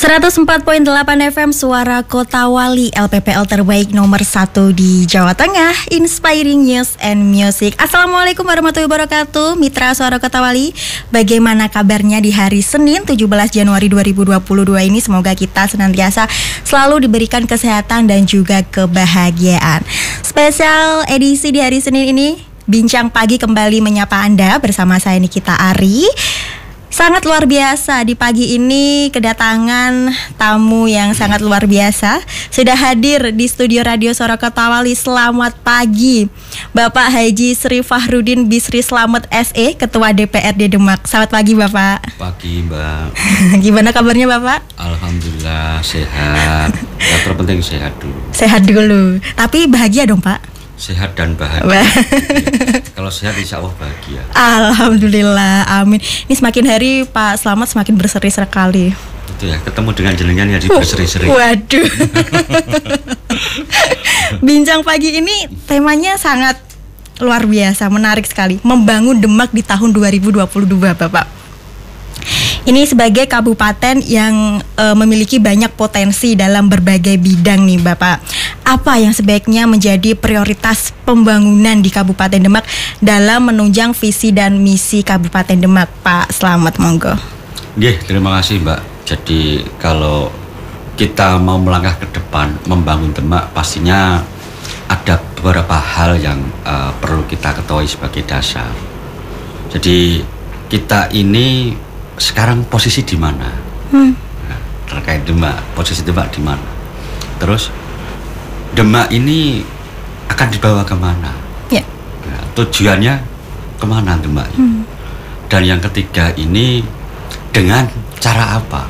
104.8 FM Suara Kota Wali LPPL terbaik nomor satu di Jawa Tengah. Inspiring News and Music. Assalamualaikum warahmatullahi wabarakatuh. Mitra Suara Kota Wali Bagaimana kabarnya di hari Senin 17 Januari 2022 ini? Semoga kita senantiasa selalu diberikan kesehatan dan juga kebahagiaan. Spesial edisi di hari Senin ini Bincang Pagi kembali menyapa Anda bersama saya Nikita Ari Sangat luar biasa di pagi ini kedatangan tamu yang sangat luar biasa sudah hadir di studio Radio Suara Kota Wali. Selamat pagi, Bapak Haji Sri Fahrudin Bisri Slamet SE, Ketua DPRD Demak. Selamat pagi, Bapak. Pagi, Mbak. Gimana kabarnya, Bapak? Alhamdulillah sehat. Yang terpenting sehat dulu. Sehat dulu. Tapi bahagia dong, Pak sehat dan bahagia. Kalau sehat insya Allah bahagia. Alhamdulillah, amin. Ini semakin hari Pak Selamat semakin berseri sekali. Itu ya, ketemu dengan jenengan ya di berseri-seri. Waduh. Bincang pagi ini temanya sangat luar biasa, menarik sekali. Membangun Demak di tahun 2022, Bapak. Ini sebagai kabupaten yang e, memiliki banyak potensi dalam berbagai bidang nih Bapak. Apa yang sebaiknya menjadi prioritas pembangunan di Kabupaten Demak dalam menunjang visi dan misi Kabupaten Demak, Pak? Selamat monggo. Oke, terima kasih Mbak. Jadi kalau kita mau melangkah ke depan membangun Demak pastinya ada beberapa hal yang uh, perlu kita ketahui sebagai dasar. Jadi kita ini sekarang posisi di mana hmm. nah, terkait Demak posisi Demak di mana terus Demak ini akan dibawa ke mana yeah. nah, tujuannya ke mana Demak hmm. dan yang ketiga ini dengan cara apa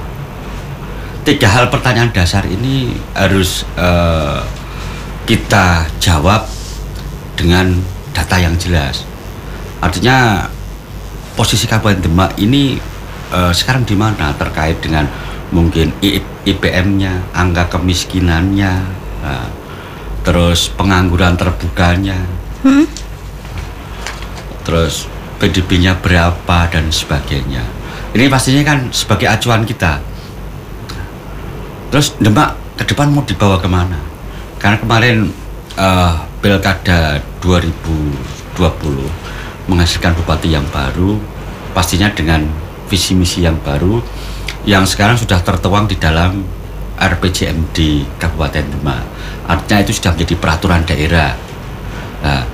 tiga hal pertanyaan dasar ini harus uh, kita jawab dengan data yang jelas artinya posisi Kabupaten Demak ini uh, sekarang di mana terkait dengan mungkin IPM-nya, angka kemiskinannya, uh, terus pengangguran terbukanya, hmm? terus PDB-nya berapa dan sebagainya. Ini pastinya kan sebagai acuan kita. Terus Demak ke depan mau dibawa ke mana? Karena kemarin uh, pilkada 2020 menghasilkan bupati yang baru, pastinya dengan visi misi yang baru yang sekarang sudah tertuang di dalam RPJMD Kabupaten Demak. Artinya itu sudah menjadi peraturan daerah. Nah,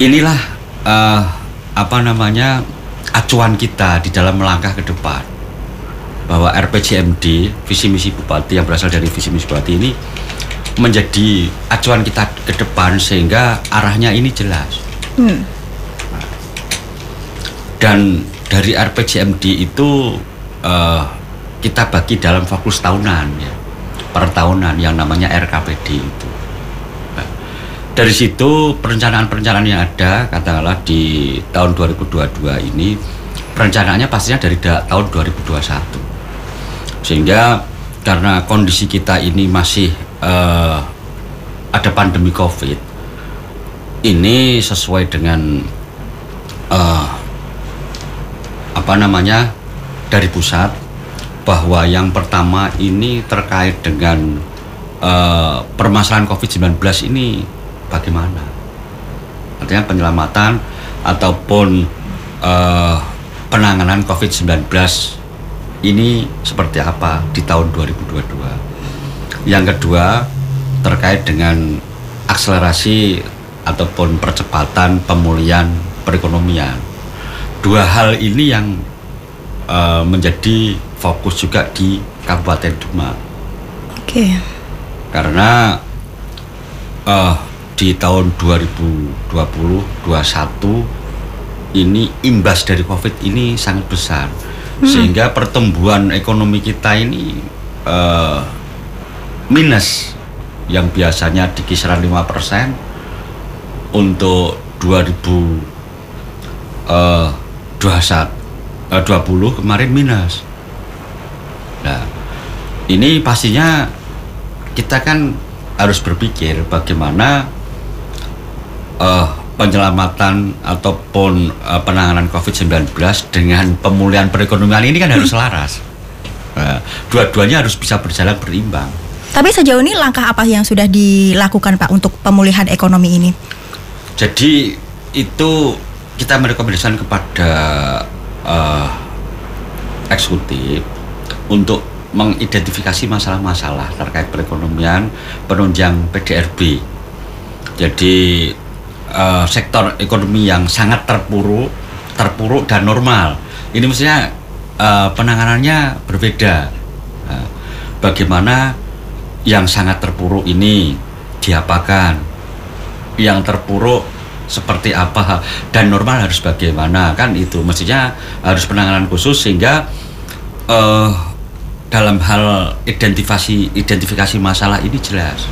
inilah uh, apa namanya acuan kita di dalam melangkah ke depan bahwa RPJMD visi misi bupati yang berasal dari visi misi bupati ini menjadi acuan kita ke depan sehingga arahnya ini jelas. Hmm. Dan dari RPJMD itu uh, kita bagi dalam fokus tahunan ya per tahunan yang namanya RKPD itu. Nah, dari situ perencanaan-perencanaan yang ada katakanlah di tahun 2022 ini perencanaannya pastinya dari tahun 2021 sehingga karena kondisi kita ini masih uh, ada pandemi COVID ini sesuai dengan uh, apa namanya dari pusat bahwa yang pertama ini terkait dengan uh, permasalahan COVID-19 ini bagaimana? Artinya penyelamatan ataupun uh, penanganan COVID-19 ini seperti apa di tahun 2022. Yang kedua terkait dengan akselerasi ataupun percepatan pemulihan perekonomian dua hal ini yang uh, menjadi fokus juga di Kabupaten Demak. Oke. Okay. Karena uh, di tahun 2020 21 ini imbas dari Covid ini sangat besar. Hmm. Sehingga pertumbuhan ekonomi kita ini uh, minus yang biasanya di kisaran 5% untuk 2000 uh, 21 uh, 20 kemarin minus. Nah, ini pastinya kita kan harus berpikir bagaimana uh, penyelamatan ataupun uh, penanganan COVID-19 dengan pemulihan perekonomian ini kan harus selaras. Uh, dua-duanya harus bisa berjalan berimbang. Tapi sejauh ini langkah apa yang sudah dilakukan Pak untuk pemulihan ekonomi ini? Jadi itu kita merekomendasikan kepada uh, eksekutif untuk mengidentifikasi masalah-masalah terkait perekonomian penunjang PDRB. Jadi uh, sektor ekonomi yang sangat terpuruk, terpuruk dan normal. Ini mestinya uh, penanganannya berbeda. Uh, bagaimana yang sangat terpuruk ini diapakan? Yang terpuruk seperti apa dan normal harus bagaimana kan itu. Mestinya harus penanganan khusus sehingga uh, dalam hal identifikasi identifikasi masalah ini jelas.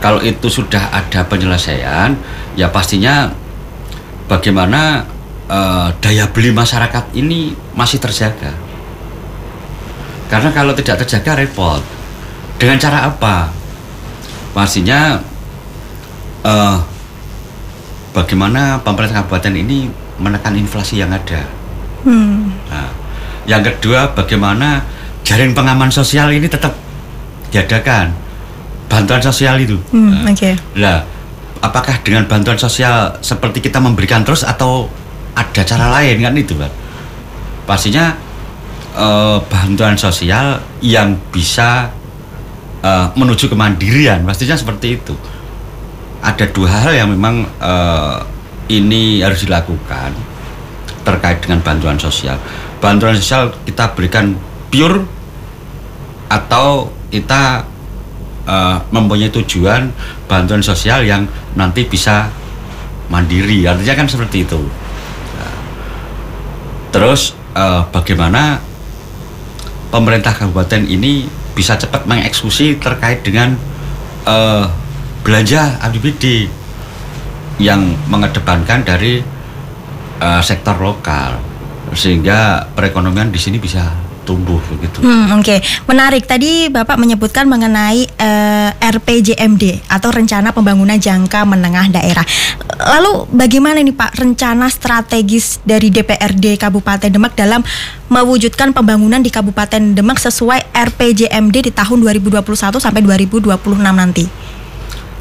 Kalau itu sudah ada penyelesaian ya pastinya bagaimana uh, daya beli masyarakat ini masih terjaga. Karena kalau tidak terjaga repot. Dengan cara apa? Pastinya uh, bagaimana pemerintah kabupaten ini menekan inflasi yang ada. Hmm. Nah, yang kedua, bagaimana jaring pengaman sosial ini tetap diadakan bantuan sosial itu. Hmm, nah, Oke. Okay. Nah, apakah dengan bantuan sosial seperti kita memberikan terus atau ada cara lain kan itu, Pak? Pastinya eh, bantuan sosial yang bisa eh, menuju kemandirian, pastinya seperti itu ada dua hal yang memang uh, ini harus dilakukan terkait dengan bantuan sosial. Bantuan sosial kita berikan pure atau kita uh, mempunyai tujuan bantuan sosial yang nanti bisa mandiri. Artinya kan seperti itu. Terus uh, bagaimana pemerintah kabupaten ini bisa cepat mengeksekusi terkait dengan uh, belanja APBD yang mengedepankan dari uh, sektor lokal sehingga perekonomian di sini bisa tumbuh begitu. Hmm, Oke, okay. menarik. Tadi Bapak menyebutkan mengenai uh, eh, RPJMD atau Rencana Pembangunan Jangka Menengah Daerah. Lalu bagaimana ini Pak rencana strategis dari DPRD Kabupaten Demak dalam mewujudkan pembangunan di Kabupaten Demak sesuai RPJMD di tahun 2021 sampai 2026 nanti?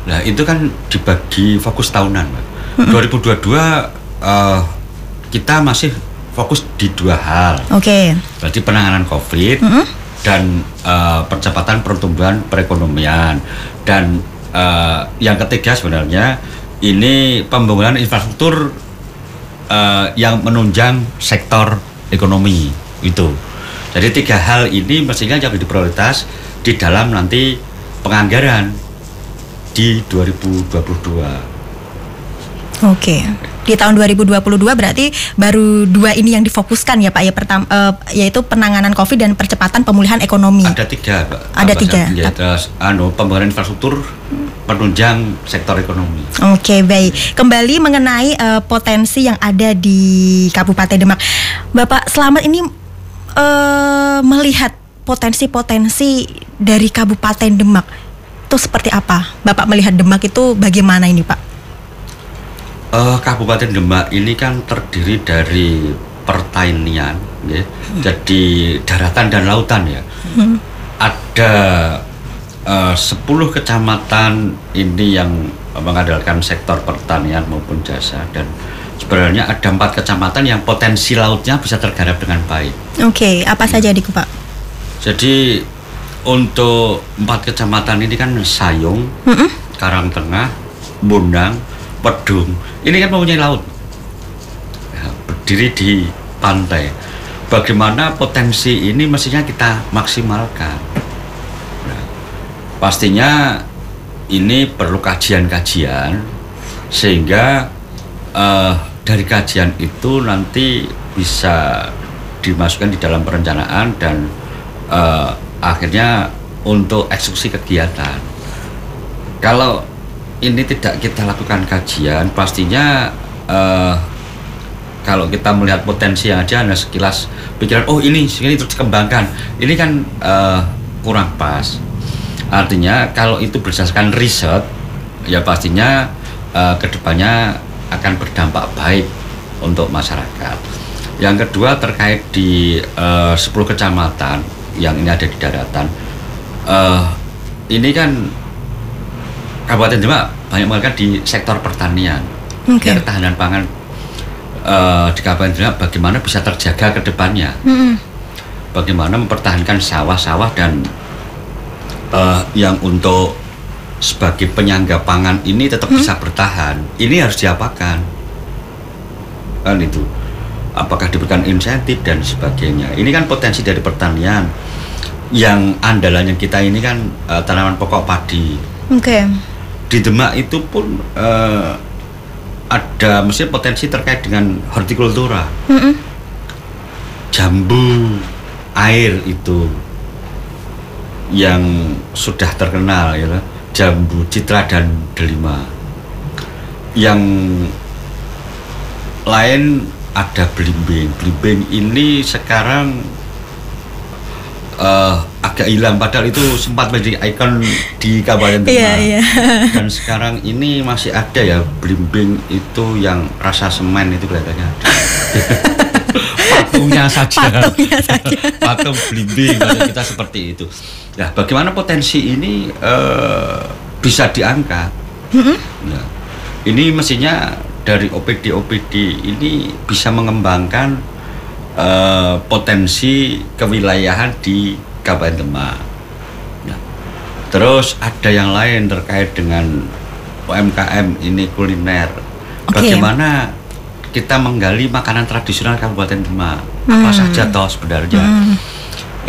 Nah itu kan dibagi fokus tahunan, Mbak. Mm -hmm. 2022 uh, kita masih fokus di dua hal. Oke. Okay. Berarti penanganan COVID mm -hmm. dan uh, percepatan pertumbuhan perekonomian dan uh, yang ketiga sebenarnya ini pembangunan infrastruktur uh, yang menunjang sektor ekonomi itu. Jadi tiga hal ini mestinya jadi prioritas di dalam nanti penganggaran di 2022. Oke. Di tahun 2022 berarti baru dua ini yang difokuskan ya Pak ya pertama uh, yaitu penanganan Covid dan percepatan pemulihan ekonomi. Ada tiga Pak. Ada tiga. Terus anu pembangunan infrastruktur penunjang sektor ekonomi. Oke, baik. Kembali mengenai uh, potensi yang ada di Kabupaten Demak. Bapak Selamat ini uh, melihat potensi-potensi dari Kabupaten Demak itu seperti apa? Bapak melihat Demak itu bagaimana ini Pak? Uh, Kabupaten Demak ini kan terdiri dari pertanian, ya. hmm. jadi daratan dan lautan ya. Hmm. Ada eh, uh, 10 kecamatan ini yang mengandalkan sektor pertanian maupun jasa dan sebenarnya ada empat kecamatan yang potensi lautnya bisa tergarap dengan baik. Oke, okay, apa saja di Pak? Jadi untuk empat kecamatan ini kan Sayung, mm -mm. Karangtengah, Bundang, Pedung. Ini kan mempunyai laut. Ya, berdiri di pantai. Bagaimana potensi ini mestinya kita maksimalkan. Nah, pastinya ini perlu kajian-kajian sehingga uh, dari kajian itu nanti bisa dimasukkan di dalam perencanaan dan uh, akhirnya untuk eksekusi kegiatan. Kalau ini tidak kita lakukan kajian, pastinya uh, kalau kita melihat potensi yang ada, hanya sekilas pikiran, oh ini, ini terus dikembangkan, ini kan uh, kurang pas. Artinya kalau itu berdasarkan riset, ya pastinya uh, ke depannya akan berdampak baik untuk masyarakat. Yang kedua terkait di uh, 10 kecamatan yang ini ada di daratan. Uh, ini kan Kabupaten Demak banyak melakukan di sektor pertanian. Okay. Ketahanan pangan uh, di Kabupaten Demak bagaimana bisa terjaga ke depannya. Mm-mm. Bagaimana mempertahankan sawah-sawah dan uh, yang untuk sebagai penyangga pangan ini tetap bisa bertahan. Ini harus diapakan? Kan itu. Apakah diberikan insentif dan sebagainya. Ini kan potensi dari pertanian yang andalannya kita ini kan uh, tanaman pokok padi. Oke. Di Demak itu pun uh, ada mesti potensi terkait dengan hortikultura. Mm-mm. Jambu air itu yang sudah terkenal ya lah. jambu citra dan delima yang lain ada belimbing belimbing ini sekarang eh, agak hilang padahal itu sempat menjadi ikon di Kabupaten Demak Iya, iya. dan sekarang ini masih ada ya belimbing itu yang rasa semen itu kelihatannya ada. patungnya saja Patungnya saja. patung belimbing kalau kita seperti itu nah bagaimana potensi ini eh, bisa diangkat Nah, ini mestinya dari OPD OPD ini bisa mengembangkan eh, potensi kewilayahan di Kabupaten Demak. Nah, terus ada yang lain terkait dengan UMKM ini kuliner. Oke. Bagaimana kita menggali makanan tradisional Kabupaten Demak? Apa Hmm. saja toh sebenarnya? Hmm.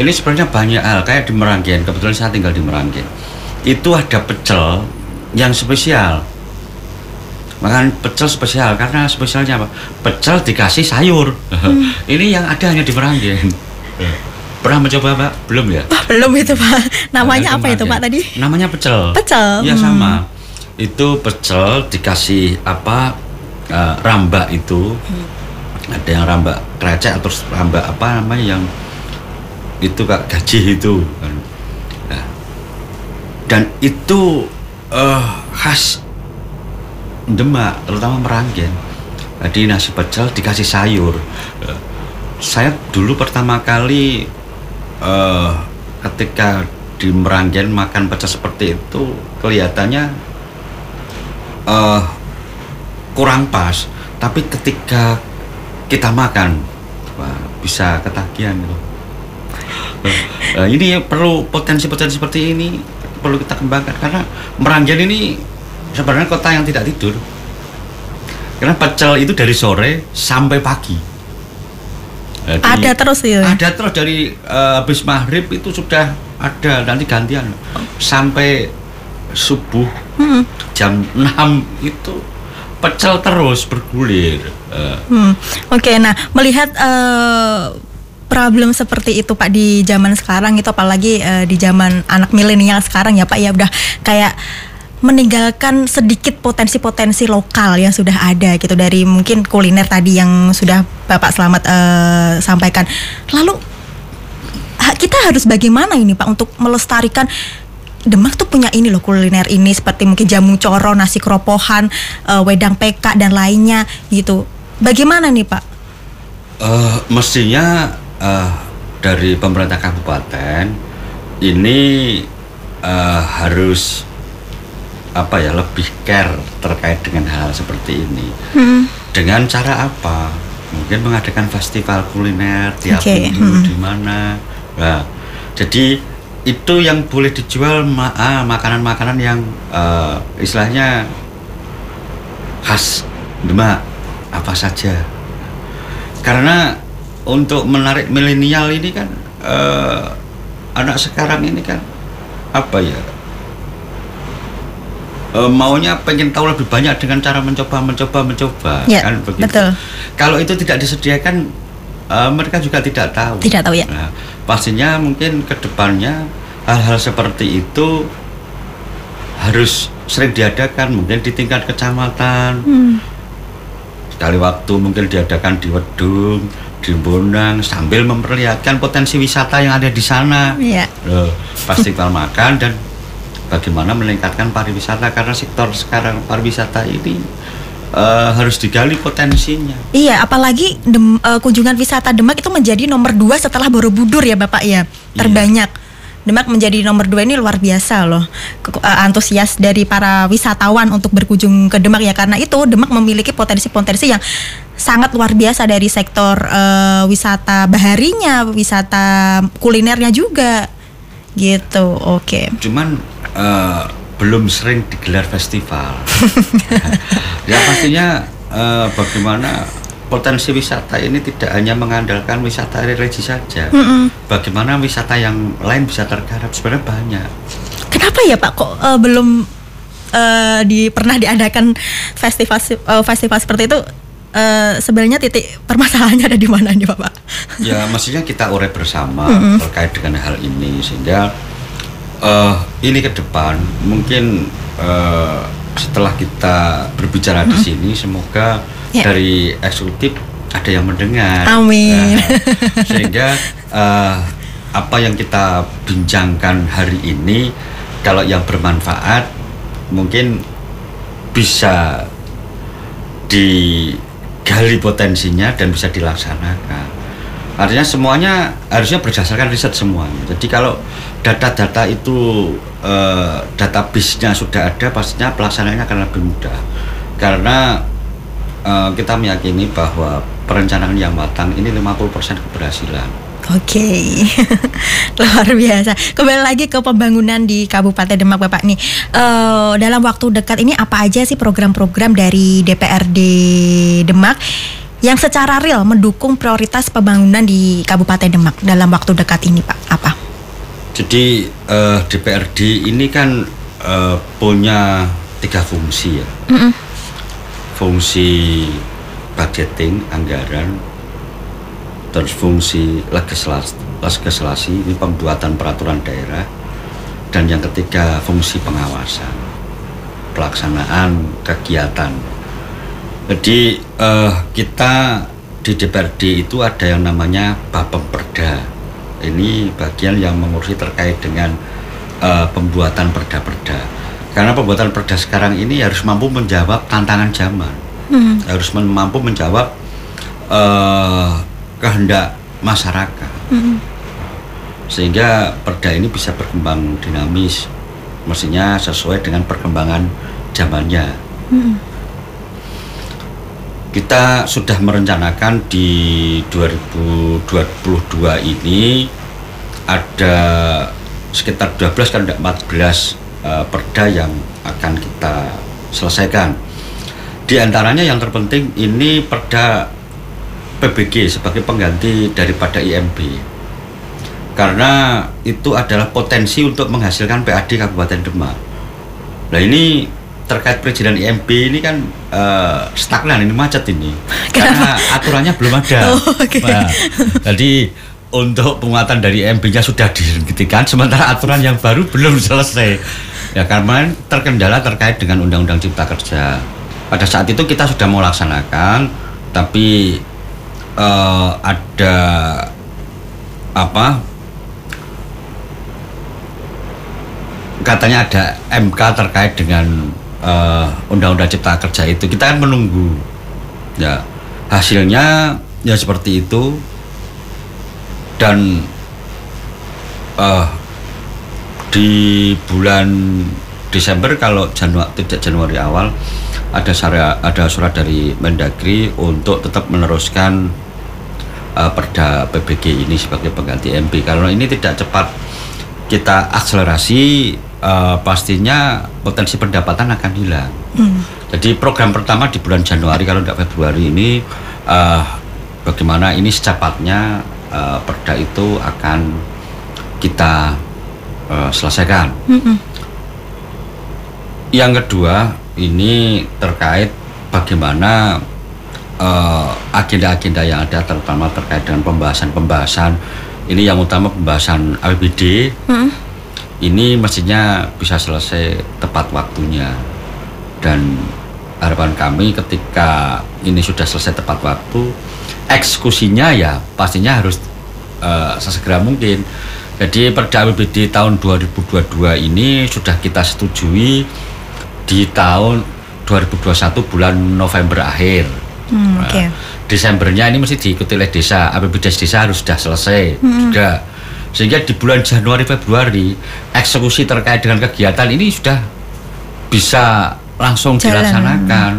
Ini sebenarnya banyak hal kayak di Meranggen. Kebetulan saya tinggal di Meranggen. Itu ada pecel yang spesial. Makan pecel spesial karena spesialnya apa? Pecel dikasih sayur. Ini yang ada hanya di Meranggen. Pernah mencoba Pak? Belum ya? Wah, belum itu Pak. Namanya apa itu. Pak tadi? Namanya pecel. Pecel. Iya Hmm. sama. Itu pecel dikasih apa? eh, rambak itu. Ada yang rambak krecek atau rambak apa namanya yang itu kak gaji itu. Nah, dan itu eh, khas Demak, terutama Meranggen. Jadi nasi pecel dikasih sayur. Saya dulu pertama kali eh, ketika di Meranggen makan pecel seperti itu kelihatannya eh, kurang pas. Tapi ketika kita makan, wah, bisa ketagihan gitu. Eh, ini perlu potensi-potensi seperti ini perlu kita kembangkan karena Meranggen ini sebenarnya kota yang tidak tidur. Karena pecel itu dari sore sampai pagi. Jadi, Ada terus itu. ada terus dari eh, habis maghrib itu sudah ada nanti gantian sampai subuh Hmm. jam 6 itu pecel terus bergulir. Eh, Hmm. Oke, nah melihat eh, problem seperti itu Pak di zaman sekarang itu apalagi eh, di zaman anak milenial sekarang ya Pak ya udah kayak meninggalkan sedikit potensi-potensi lokal yang sudah ada gitu dari mungkin kuliner tadi yang sudah Bapak Selamat eh, sampaikan. Lalu kita harus bagaimana ini Pak untuk melestarikan Demak tuh punya ini loh kuliner ini seperti mungkin jamu coro, nasi keropohan, eh, wedang PK dan lainnya gitu. Bagaimana nih Pak? Eh, mestinya eh, dari pemerintah kabupaten ini eh, harus apa ya lebih care terkait dengan hal seperti ini. Hmm. Dengan cara apa? Mungkin mengadakan festival kuliner tiap Oke, minggu hmm. di mana. Nah, jadi itu yang boleh dijual ma- ah, makanan-makanan yang eh, istilahnya khas Demak apa saja. Karena untuk menarik milenial ini kan eh, anak sekarang ini kan apa ya? Eh, maunya pengen tahu lebih banyak dengan cara mencoba mencoba mencoba Ya, kan begitu. betul. Kalau itu tidak disediakan eh, mereka juga tidak tahu. Tidak tahu, ya. Nah, pastinya mungkin ke depannya hal-hal seperti itu harus sering diadakan mungkin di tingkat kecamatan Hmm. sekali waktu mungkin diadakan di Wedung di Bonang sambil memperlihatkan potensi wisata yang ada di sana Iya. Loh, festival makan dan bagaimana meningkatkan pariwisata karena sektor sekarang pariwisata ini uh, harus digali potensinya. Iya, apalagi dem, uh, kunjungan wisata Demak itu menjadi nomor dua setelah Borobudur ya Bapak ya, terbanyak. Iya. Demak menjadi nomor dua ini luar biasa loh uh, antusias dari para wisatawan untuk berkunjung ke Demak ya karena itu Demak memiliki potensi-potensi yang sangat luar biasa dari sektor uh, wisata baharinya, wisata kulinernya juga gitu. Oke. Okay. Cuman uh, belum sering digelar festival. ya pastinya uh, bagaimana potensi wisata ini tidak hanya mengandalkan wisata religi saja. Mm -mm. Bagaimana wisata yang lain bisa tergarap sebenarnya banyak. Kenapa ya Pak kok uh, belum uh, di pernah diadakan festival uh, festival seperti itu? Uh, sebenarnya titik permasalahannya ada di mana nih Bapak? Ya, maksudnya kita urai bersama mm -hmm. terkait dengan hal ini sehingga uh, ini ke depan mungkin uh, setelah kita berbicara hmm. di sini semoga ya. dari eksekutif ada yang mendengar. Amin. Nah, sehingga uh, apa yang kita bincangkan hari ini kalau yang bermanfaat mungkin bisa digali potensinya dan bisa dilaksanakan. Artinya semuanya harusnya berdasarkan riset semuanya. Jadi kalau data-data itu uh, database-nya sudah ada, pastinya pelaksanaannya akan lebih mudah. Karena uh, kita meyakini bahwa perencanaan yang matang ini 50% keberhasilan. Oke, okay. luar biasa. Kembali lagi ke pembangunan di Kabupaten Demak, Bapak nih. Uh, dalam waktu dekat ini apa aja sih program-program dari DPRD Demak yang secara real mendukung prioritas pembangunan di Kabupaten Demak dalam waktu dekat ini, Pak? Apa? Jadi uh, eh, DPRD ini kan uh, punya tiga fungsi ya. Mm -mm. Fungsi budgeting anggaran, terus fungsi legislasi, legislasi ini pembuatan peraturan daerah, dan yang ketiga fungsi pengawasan, pelaksanaan kegiatan jadi uh, kita di DPRD itu ada yang namanya Bapemperda. Ini bagian yang mengurusi terkait dengan uh, pembuatan perda-perda. Karena pembuatan perda sekarang ini harus mampu menjawab tantangan zaman, hmm. harus mampu menjawab uh, kehendak masyarakat, hmm. sehingga perda ini bisa berkembang dinamis, mestinya sesuai dengan perkembangan zamannya. Hmm kita sudah merencanakan di 2022 ini ada sekitar 12 kan 14 uh, perda yang akan kita selesaikan. Di antaranya yang terpenting ini perda PBG sebagai pengganti daripada IMB. Karena itu adalah potensi untuk menghasilkan PAD Kabupaten Demak. Nah ini terkait perizinan IMB ini kan uh, stagnan ini macet ini Kenapa? karena aturannya belum ada. Oh, okay. nah, jadi untuk penguatan dari IMB-nya sudah dihentikan sementara aturan yang baru belum selesai. Ya karena terkendala terkait dengan Undang-Undang Cipta Kerja. Pada saat itu kita sudah mau laksanakan tapi uh, ada apa katanya ada MK terkait dengan uh, undang-undang cipta kerja itu. Kita kan menunggu. Ya hasilnya ya seperti itu. Dan uh, di bulan Desember kalau Januari tidak Januari awal ada surat ada surat dari Mendagri untuk tetap meneruskan uh, Perda PBG ini sebagai pengganti MP kalau ini tidak cepat kita akselerasi uh, pastinya potensi pendapatan akan hilang. Hmm. Jadi program pertama di bulan Januari kalau tidak Februari ini uh, bagaimana ini secepatnya uh, perda itu akan kita uh, selesaikan. Hmm. Yang kedua ini terkait bagaimana agenda-agenda uh, yang ada terutama terkait dengan pembahasan-pembahasan ini yang utama pembahasan APBD. Hmm ini mestinya bisa selesai tepat waktunya dan harapan kami ketika ini sudah selesai tepat waktu eksekusinya ya pastinya harus uh, sesegera mungkin jadi perda APBD tahun 2022 ini sudah kita setujui di tahun 2021 bulan November akhir. Hmm, oke. Nah, Desembernya ini mesti diikuti oleh desa. APBDes desa harus sudah selesai juga. Sehingga di bulan Januari Februari eksekusi terkait dengan kegiatan ini sudah bisa langsung Jalan. dilaksanakan.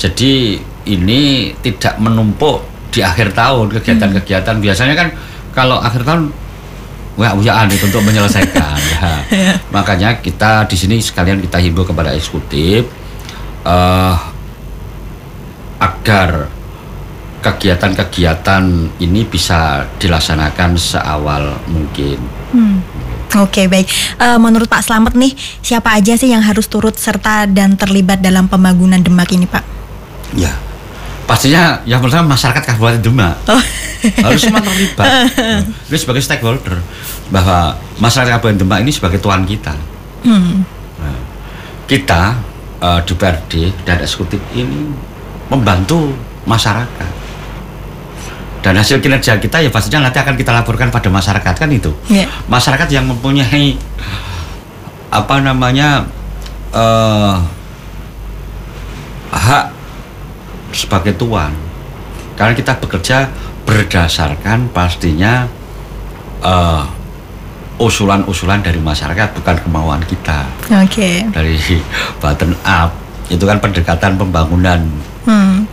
Jadi ini tidak menumpuk di akhir tahun kegiatan-kegiatan. Biasanya kan kalau akhir tahun wah uyaan itu untuk menyelesaikan ya. Makanya kita di sini sekalian kita himbau kepada eksekutif eh agar kegiatan-kegiatan ini bisa dilaksanakan seawal mungkin. Hmm. Oke baik. Eh, menurut Pak Slamet nih, siapa aja sih yang harus turut serta dan terlibat dalam pembangunan Demak ini, Pak? Ya, pastinya yang pertama masyarakat Kabupaten Demak Oh. harus semua terlibat. Ini sebagai stakeholder bahwa masyarakat Kabupaten Demak ini sebagai tuan kita. Hmm. Nah, kita eh, di PRD dan eksekutif ini membantu masyarakat. Dan hasil kinerja kita ya pastinya nanti akan kita laporkan pada masyarakat kan itu. Iya. Masyarakat yang mempunyai apa namanya eh hak sebagai tuan. Karena kita bekerja berdasarkan pastinya eh, usulan-usulan dari masyarakat bukan kemauan kita Oke. dari button up itu kan pendekatan pembangunan Hmm.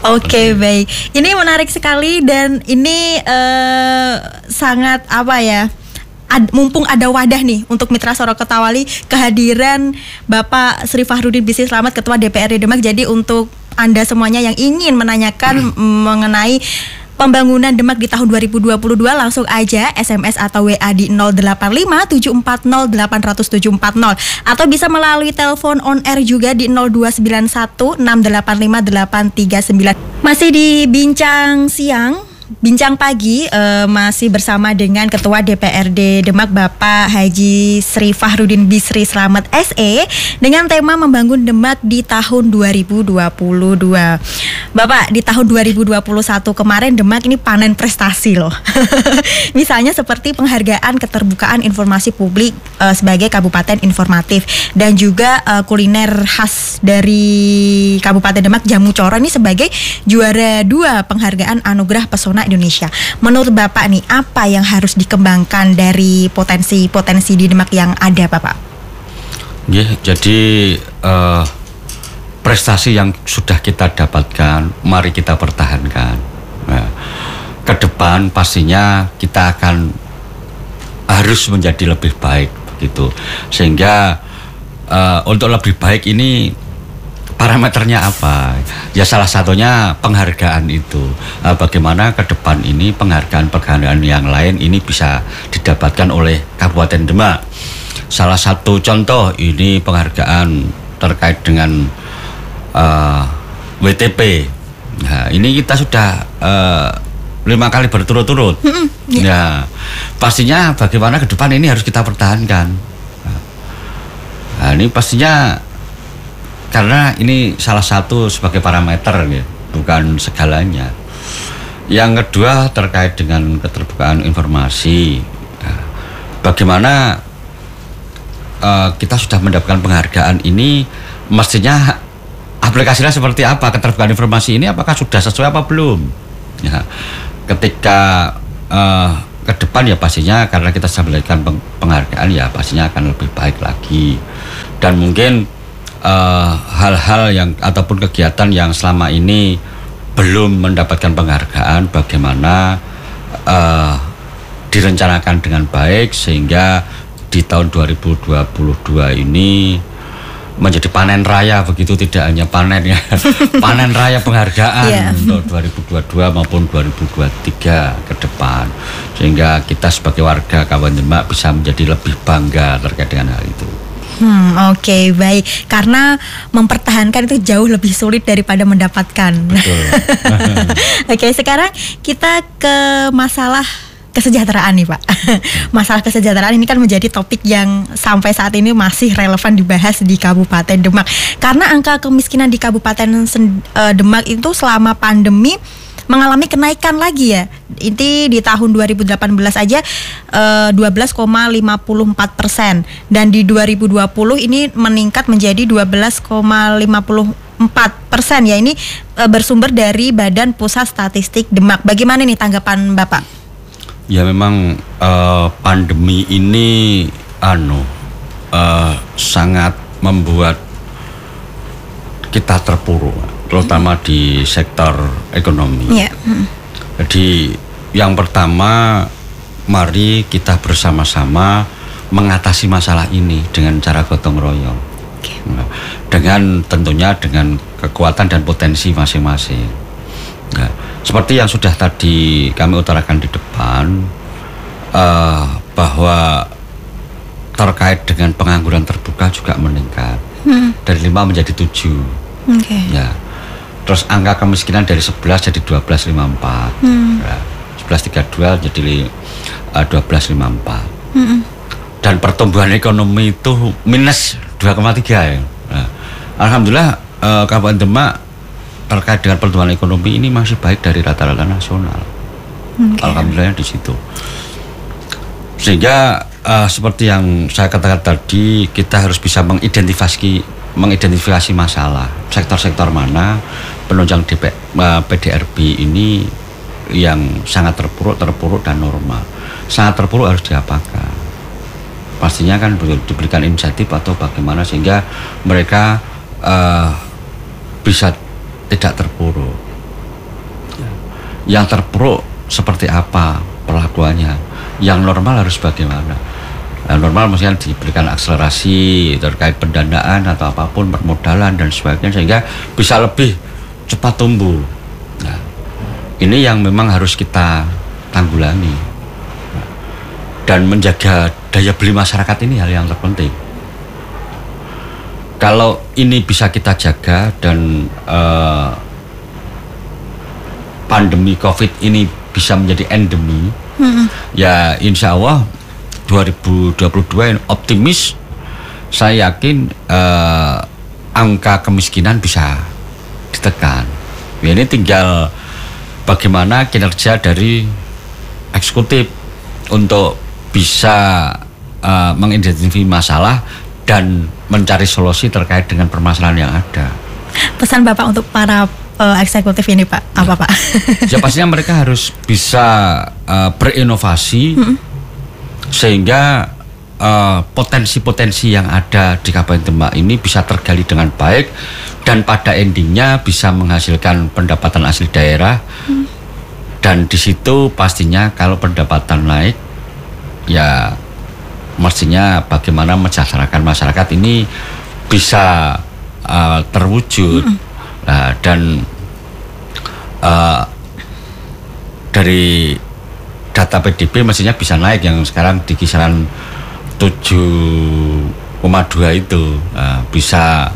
Oke baik, ini menarik sekali dan ini eh, sangat apa ya? Ad- mumpung ada wadah nih untuk Mitra Soro Ketawali kehadiran Bapak Sri Fahrudin Bisnis Selamat Ketua DPRD Demak. Jadi untuk anda semuanya yang ingin menanyakan mengenai pembangunan Demak di tahun 2022 langsung aja SMS atau WA di 085 740 80740 atau bisa melalui telepon on air juga di 0291 685 839. Masih di bincang siang Bincang pagi eh, masih bersama dengan Ketua DPRD Demak Bapak Haji Sri Fahrudin Bisri Slamet SE dengan tema membangun Demak di tahun 2022. Bapak di tahun 2021 kemarin Demak ini panen prestasi loh. Misalnya seperti penghargaan keterbukaan informasi publik eh, sebagai kabupaten informatif dan juga eh, kuliner khas dari Kabupaten Demak Jamu Coro ini sebagai juara dua penghargaan anugerah pesona Indonesia. Menurut Bapak nih apa yang harus dikembangkan dari potensi-potensi di Demak yang ada Bapak? Ya, jadi eh, prestasi yang sudah kita dapatkan, mari kita pertahankan. Nah, ke pastinya kita akan harus menjadi lebih baik begitu, sehingga eh, untuk lebih baik ini parameternya apa? Ya salah satunya penghargaan itu. Eh, bagaimana ke depan ini penghargaan-penghargaan yang lain ini bisa didapatkan oleh Kabupaten Demak. Salah satu contoh ini penghargaan terkait dengan eh, WTP. Nah, ini kita sudah eh, lima kali berturut-turut. Ya, pastinya bagaimana ke depan ini harus kita pertahankan. Nah, ini pastinya karena ini salah satu sebagai parameter ya, bukan segalanya. Yang kedua terkait dengan keterbukaan informasi. Nah, bagaimana eh, kita sudah mendapatkan penghargaan ini mestinya aplikasinya seperti apa keterbukaan informasi ini apakah sudah sesuai apa belum ya ketika eh, ke depan ya pastinya karena kita sudah mendapatkan peng- penghargaan ya pastinya akan lebih baik lagi dan mungkin eh, hal-hal yang ataupun kegiatan yang selama ini belum mendapatkan penghargaan bagaimana eh, direncanakan dengan baik sehingga di tahun 2022 ini menjadi panen raya begitu tidak hanya panen ya panen raya penghargaan Iya. untuk 2022 maupun 2023 ke depan sehingga kita sebagai warga Kabupaten Demak bisa menjadi lebih bangga terkait dengan hal itu. Hmm, oke baik. Karena mempertahankan itu jauh lebih sulit daripada mendapatkan. Betul. oke, sekarang kita ke masalah kesejahteraan nih Pak. masalah kesejahteraan ini kan menjadi topik yang sampai saat ini masih relevan dibahas di Kabupaten Demak. Karena angka kemiskinan di Kabupaten eh, Demak itu selama pandemi mengalami kenaikan lagi ya. Ini di tahun 2018 aja eh, 12,54 persen dan di 2020 ini meningkat menjadi 12,54 persen ya. Ini eh, bersumber dari Badan Pusat Statistik Demak. Bagaimana nih tanggapan Bapak? Ya memang eh, pandemi ini anu eh, sangat membuat kita terpuruk, terutama di sektor ekonomi. Ya. Hmm. Jadi yang pertama mari kita bersama-sama mengatasi masalah ini dengan cara gotong royong. Oke. Nah, dengan tentunya dengan kekuatan dan potensi masing-masing. Nah, seperti yang sudah tadi kami utarakan di depan eh, bahwa terkait dengan pengangguran terbuka juga meningkat Hmm. dari 5 menjadi 7 Oke. ya terus angka kemiskinan dari 11 jadi 12,54 Hmm. ya, 11,32 jadi li- eh, 12,54 Hmm. dan pertumbuhan ekonomi itu minus 2,3 ya. Nah, Alhamdulillah eh, Kabupaten Demak terkait dengan pertumbuhan ekonomi ini masih baik dari rata-rata nasional. Oke. Alhamdulillah di situ. Sehingga eh, seperti yang saya katakan tadi kita harus bisa mengidentifikasi mengidentifikasi masalah sektor-sektor mana penunjang DP, eh, PDRB ini yang sangat terpuruk, terpuruk dan normal. Sangat terpuruk harus diapakan? Pastinya kan diberikan inisiatif atau bagaimana sehingga mereka eh, bisa tidak terpuruk. Yang terpuruk seperti apa perlakuannya? Yang normal harus bagaimana? Yang normal mestinya diberikan akselerasi terkait pendanaan atau apa pun permodalan dan sebagainya sehingga bisa lebih cepat tumbuh. Nah, ini yang memang harus kita tanggulangi Nah, dan menjaga daya beli masyarakat ini hal yang terpenting. Kalau ini bisa kita jaga dan eh, pandemi COVID ini bisa menjadi endemi, ya insya Allah 2022 yang optimis, saya yakin eh, angka kemiskinan bisa ditekan. Ya, ini tinggal bagaimana kinerja dari eksekutif untuk bisa eh, mengidentifikasi masalah dan mencari solusi terkait dengan permasalahan yang ada. Pesan Bapak untuk para eh, eksekutif ini Pak, apa Pak? ya pastinya mereka harus bisa uh, berinovasi sehingga uh, potensi-potensi yang ada di Kabupaten Demak ini bisa tergali dengan baik dan pada endingnya bisa menghasilkan pendapatan asli daerah. Dan di situ pastinya kalau pendapatan naik ya mestinya bagaimana mensejahterakan masyarakat ini bisa uh, terwujud. Nah, dan uh, dari data PDB mestinya bisa naik yang sekarang di kisaran 7,2 itu. Uh, bisa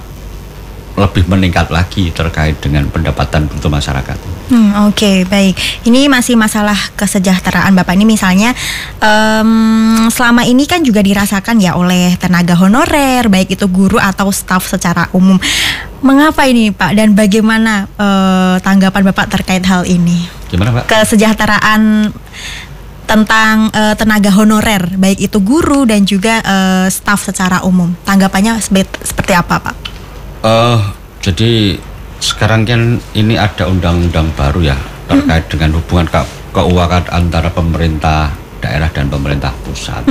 lebih meningkat lagi terkait dengan pendapatan untuk masyarakat. Hmm, Oke, baik. Ini masih masalah kesejahteraan Bapak. Ini misalnya em, selama ini kan juga dirasakan ya oleh tenaga honorer, baik itu guru atau staf secara umum. Mengapa ini Pak? Dan bagaimana eh, tanggapan Bapak terkait hal ini? Gimana Pak? Kesejahteraan tentang eh, tenaga honorer, baik itu guru dan juga eh, staf secara umum. Tanggapannya seperti apa Pak? Eh, jadi sekarang kan ini ada undang-undang baru ya terkait dengan hubungan ke keuangan antara pemerintah daerah dan pemerintah pusat.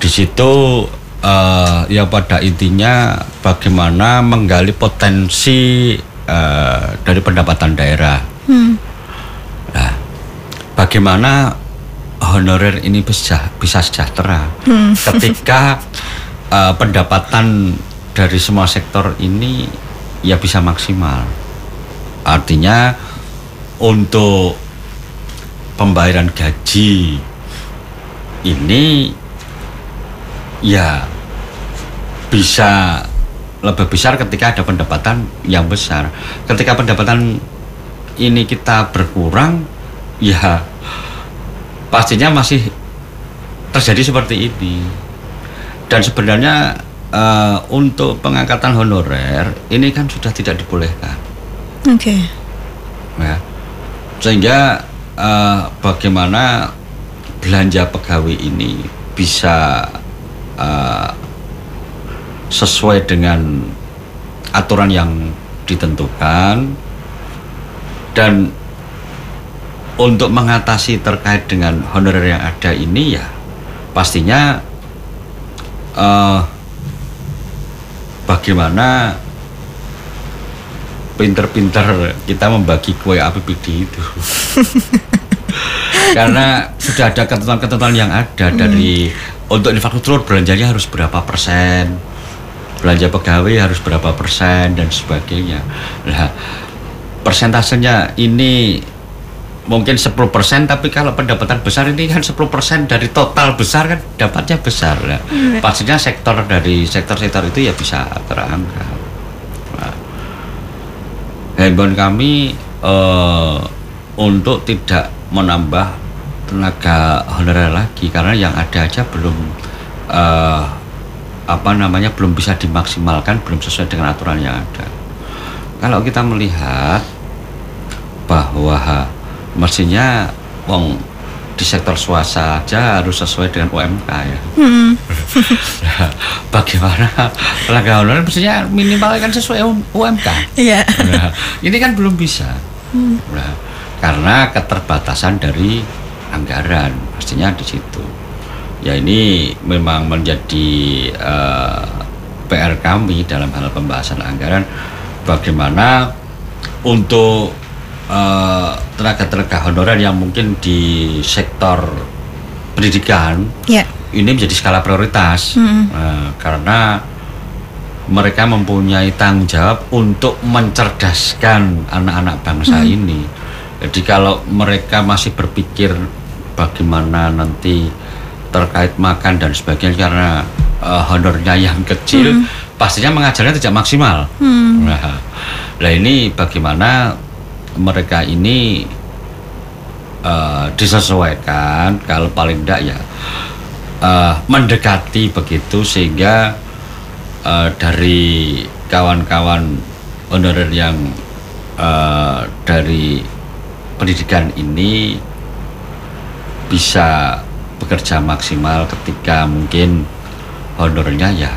Di situ eh, ya pada intinya bagaimana menggali potensi eh, dari pendapatan daerah. Nah, bagaimana honorer ini bisa bisa sejahtera ketika eh, pendapatan dari semua sektor ini ya bisa maksimal. Artinya untuk pembayaran gaji ini ya bisa lebih besar ketika ada pendapatan yang besar. Ketika pendapatan ini kita berkurang, ya pastinya masih terjadi seperti ini. Dan sebenarnya eh, untuk pengangkatan honorer ini kan sudah tidak dibolehkan. Oke. Ya. sehingga uh, bagaimana belanja pegawai ini bisa uh, sesuai dengan aturan yang ditentukan dan untuk mengatasi terkait dengan honorer yang ada ini ya pastinya uh, bagaimana pinter-pinter kita membagi kue APBD itu karena sudah ada ketentuan-ketentuan yang ada hmm. dari untuk infrastruktur belanjanya harus berapa persen belanja pegawai harus berapa persen dan sebagainya nah persentasenya ini mungkin 10% tapi kalau pendapatan besar ini kan 10% dari total besar kan dapatnya besar nah, hmm. pastinya sektor dari sektor-sektor itu ya bisa terangkat. Nah, handphone kami uh, untuk tidak menambah tenaga honorer lagi karena yang ada aja belum uh, apa namanya belum bisa dimaksimalkan belum sesuai dengan aturan yang ada. Kalau kita melihat bahwa mestinya wong di sektor swasta aja harus sesuai dengan UMK ya. Hmm. nah, bagaimana tenaga honorer mestinya minimal kan sesuai UMK. Iya. Nah, ini kan belum bisa. Hmm. Nah, karena keterbatasan dari anggaran pastinya di situ ya ini memang menjadi uh, eh, PR kami dalam hal pembahasan anggaran bagaimana untuk uh, tenaga-tenaga honorer yang mungkin di sektor pendidikan yeah. ini menjadi skala prioritas mm -hmm. uh, karena mereka mempunyai tanggung jawab untuk mencerdaskan anak-anak bangsa mm -hmm. ini jadi kalau mereka masih berpikir bagaimana nanti terkait makan dan sebagainya karena uh, honornya yang kecil, hmm. pastinya mengajarnya tidak maksimal. Hmm. Nah, nah ini bagaimana mereka ini uh, disesuaikan kalau paling tidak ya uh, mendekati begitu sehingga uh, dari kawan-kawan honorer yang uh, dari pendidikan ini bisa bekerja maksimal ketika mungkin honornya ya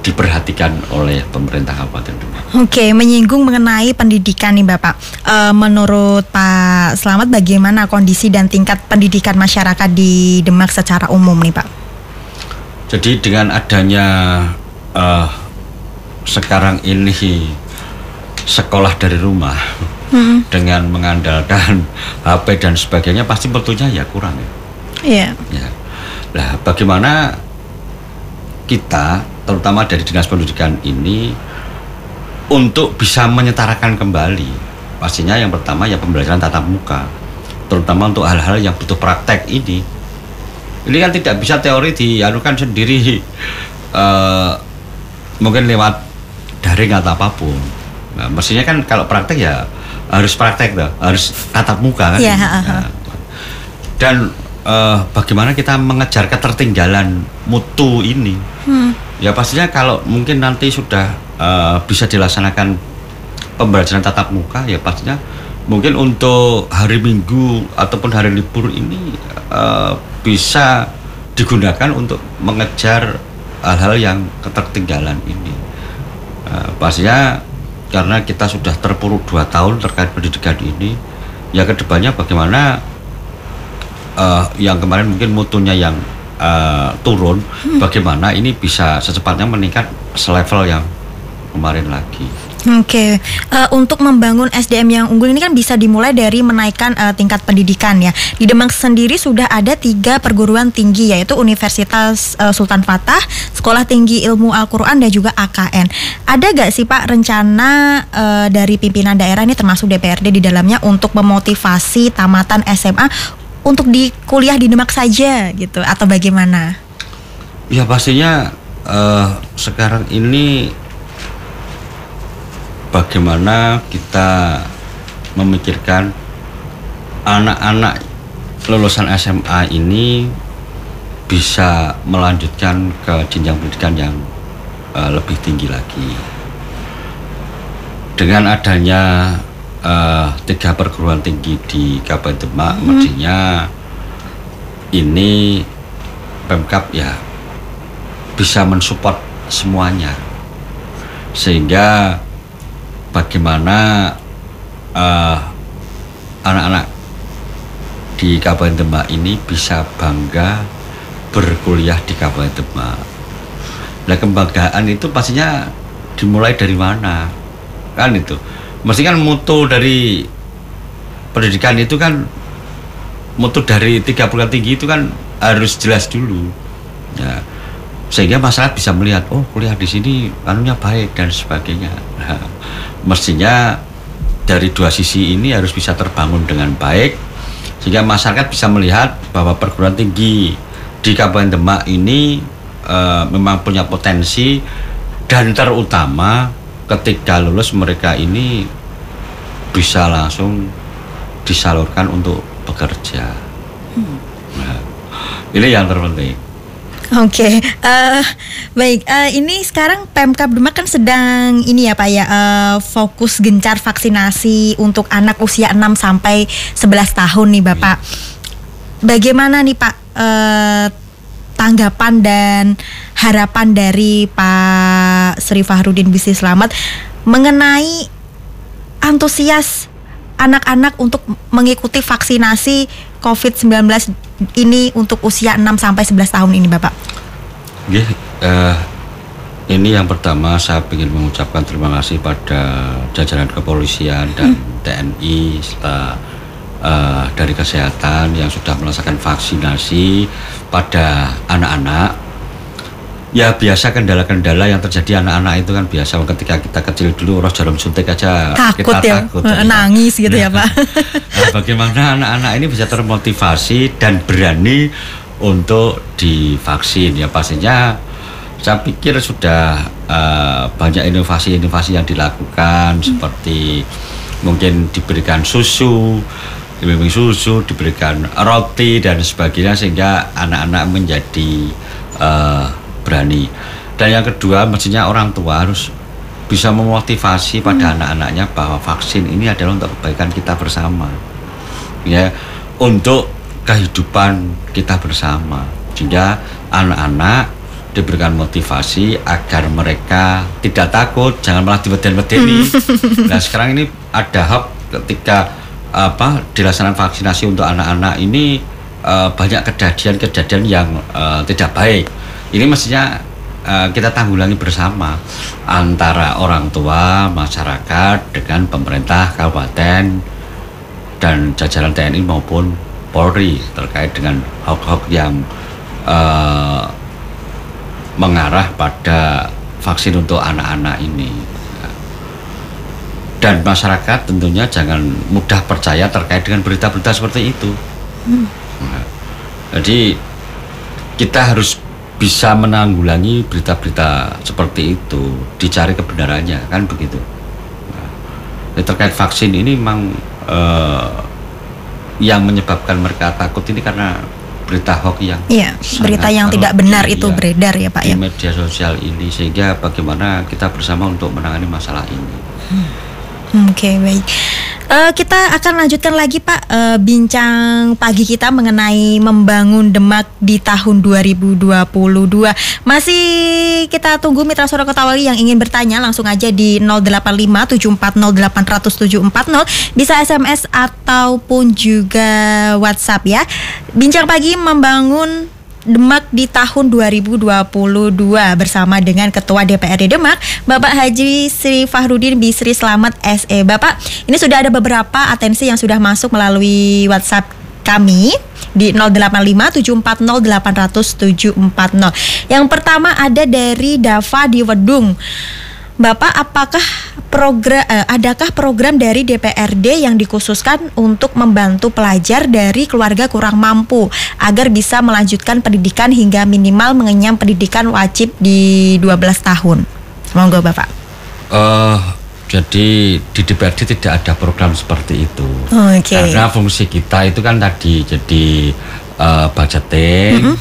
diperhatikan oleh pemerintah Kabupaten Demak. Oke, menyinggung mengenai pendidikan nih Bapak. E, menurut Pak Selamat bagaimana kondisi dan tingkat pendidikan masyarakat di Demak secara umum nih Pak? Jadi dengan adanya uh, sekarang ini sekolah dari rumah hmm. dengan mengandalkan HP dan sebagainya pasti tentunya ya kurang ya. Iya. Ya. Nah, bagaimana kita terutama dari dinas pendidikan ini untuk bisa menyetarakan kembali pastinya yang pertama ya pembelajaran tatap muka terutama untuk hal-hal yang butuh praktek ini ini kan tidak bisa teori dianukan sendiri uh, mungkin lewat daring atau apa pun nah, mestinya kan kalau praktek ya harus praktek tuh, harus tatap muka kan. Ya, nah, dan uh, bagaimana kita mengejar ketertinggalan mutu ini? Hmm. Ya pastinya kalau mungkin nanti sudah uh, bisa dilaksanakan pembelajaran tatap muka, ya pastinya mungkin untuk hari Minggu ataupun hari libur ini uh, bisa digunakan untuk mengejar hal-hal yang ketertinggalan ini. Uh, pastinya karena kita sudah terpuruk dua tahun terkait pendidikan ini ya ke depannya bagaimana uh, yang kemarin mungkin mutunya yang uh, turun hmm. bagaimana ini bisa secepatnya meningkat selevel yang kemarin lagi Oke, okay. uh, eh, untuk membangun SDM yang unggul ini kan bisa dimulai dari menaikkan uh, tingkat pendidikan ya. Di Demak sendiri sudah ada tiga perguruan tinggi yaitu Universitas uh, Sultan Fatah, Sekolah Tinggi Ilmu Al-Quran dan juga AKN. Ada gak sih Pak rencana uh, dari pimpinan daerah ini termasuk DPRD di dalamnya untuk memotivasi tamatan SMA untuk di kuliah di Demak saja gitu atau bagaimana? Ya pastinya uh, sekarang ini bagaimana kita memikirkan anak-anak lulusan SMA ini bisa melanjutkan ke jenjang pendidikan yang uh, lebih tinggi lagi. Dengan adanya uh, tiga perguruan tinggi di Kabupaten Demak, hmm. mestinya ini Pemkap ya bisa mensupport semuanya sehingga bagaimana uh, anak-anak di Kabupaten Demak ini bisa bangga berkuliah di Kabupaten Demak. Nah kebanggaan itu pastinya dimulai dari mana kan itu mesti kan mutu dari pendidikan itu kan mutu dari tiga perguruan tinggi itu kan harus jelas dulu. Ya sehingga masyarakat bisa melihat oh kuliah di sini anunya baik dan sebagainya. Nah, mestinya dari dua sisi ini harus bisa terbangun dengan baik sehingga masyarakat bisa melihat bahwa perguruan tinggi di Kabupaten Demak ini e, memang punya potensi dan terutama ketika lulus mereka ini bisa langsung disalurkan untuk bekerja. Hmm. Nah, ini yang terpenting. Oke, okay. uh, eh, baik. Uh, ini sekarang Pemkab Demak kan sedang ini ya Pak ya uh, fokus gencar vaksinasi untuk anak usia 6 sampai 11 tahun nih Bapak. Hmm. Bagaimana nih Pak uh, tanggapan dan harapan dari Pak Sri Fahrudin Bisnis Selamat mengenai antusias anak-anak untuk mengikuti vaksinasi COVID-19 ini untuk usia 6 sampai 11 tahun ini Bapak? Oke, uh, ini yang pertama saya ingin mengucapkan terima kasih pada jajaran kepolisian dan hmm. TNI serta uh, dari kesehatan yang sudah melaksanakan vaksinasi pada anak-anak Ya biasa kendala-kendala yang terjadi anak-anak itu kan biasa ketika kita kecil dulu roh jarum suntik aja takut kita ya, takut nangis gitu ya, nah, ya pak. Nah, bagaimana anak-anak ini bisa termotivasi dan berani untuk divaksin ya pastinya saya pikir sudah uh, banyak inovasi-inovasi yang dilakukan hmm. seperti mungkin diberikan susu diberikan susu diberikan roti dan sebagainya sehingga anak-anak menjadi uh, berani dan yang kedua mestinya orang tua harus bisa memotivasi pada hmm. anak-anaknya bahwa vaksin ini adalah untuk kebaikan kita bersama ya untuk kehidupan kita bersama sehingga anak-anak diberikan motivasi agar mereka tidak takut jangan malah dibeden-bedeni hmm. nah sekarang ini ada hak ketika apa dilaksanakan vaksinasi untuk anak-anak ini uh, banyak kejadian-kejadian yang uh, tidak baik ini mestinya uh, kita tanggulangi bersama antara orang tua, masyarakat dengan pemerintah kabupaten dan jajaran TNI maupun Polri terkait dengan hak-hak yang uh, mengarah pada vaksin untuk anak-anak ini. Dan masyarakat tentunya jangan mudah percaya terkait dengan berita-berita seperti itu. Hmm. Nah, jadi kita harus bisa menanggulangi berita-berita seperti itu dicari kebenarannya kan begitu nah, terkait vaksin ini memang uh, yang menyebabkan mereka takut ini karena berita hoax yang iya, berita yang tidak benar itu ya, beredar ya pak di ya media sosial ini sehingga bagaimana kita bersama untuk menangani masalah ini. Oke okay, baik. Uh, kita akan lanjutkan lagi Pak uh, bincang pagi kita mengenai membangun Demak di tahun 2022. Masih kita tunggu mitra suara Kota Wali yang ingin bertanya langsung aja di 085740800740 bisa SMS ataupun juga WhatsApp ya. Bincang pagi membangun Demak di tahun 2022 bersama dengan Ketua DPRD Demak, Bapak Haji Sri Fahrudin Bisri Selamat SE. Bapak, ini sudah ada beberapa atensi yang sudah masuk melalui WhatsApp kami di 085740800740. Yang pertama ada dari Dava di Wedung. Bapak, apakah program eh, adakah program dari DPRD yang dikhususkan untuk membantu pelajar dari keluarga kurang mampu agar bisa melanjutkan pendidikan hingga minimal mengenyam pendidikan wajib di 12 tahun? Semoga Bapak. Uh, jadi di DPRD tidak ada program seperti itu. Okay. Karena fungsi kita itu kan tadi jadi uh, budgeting, mm -hmm.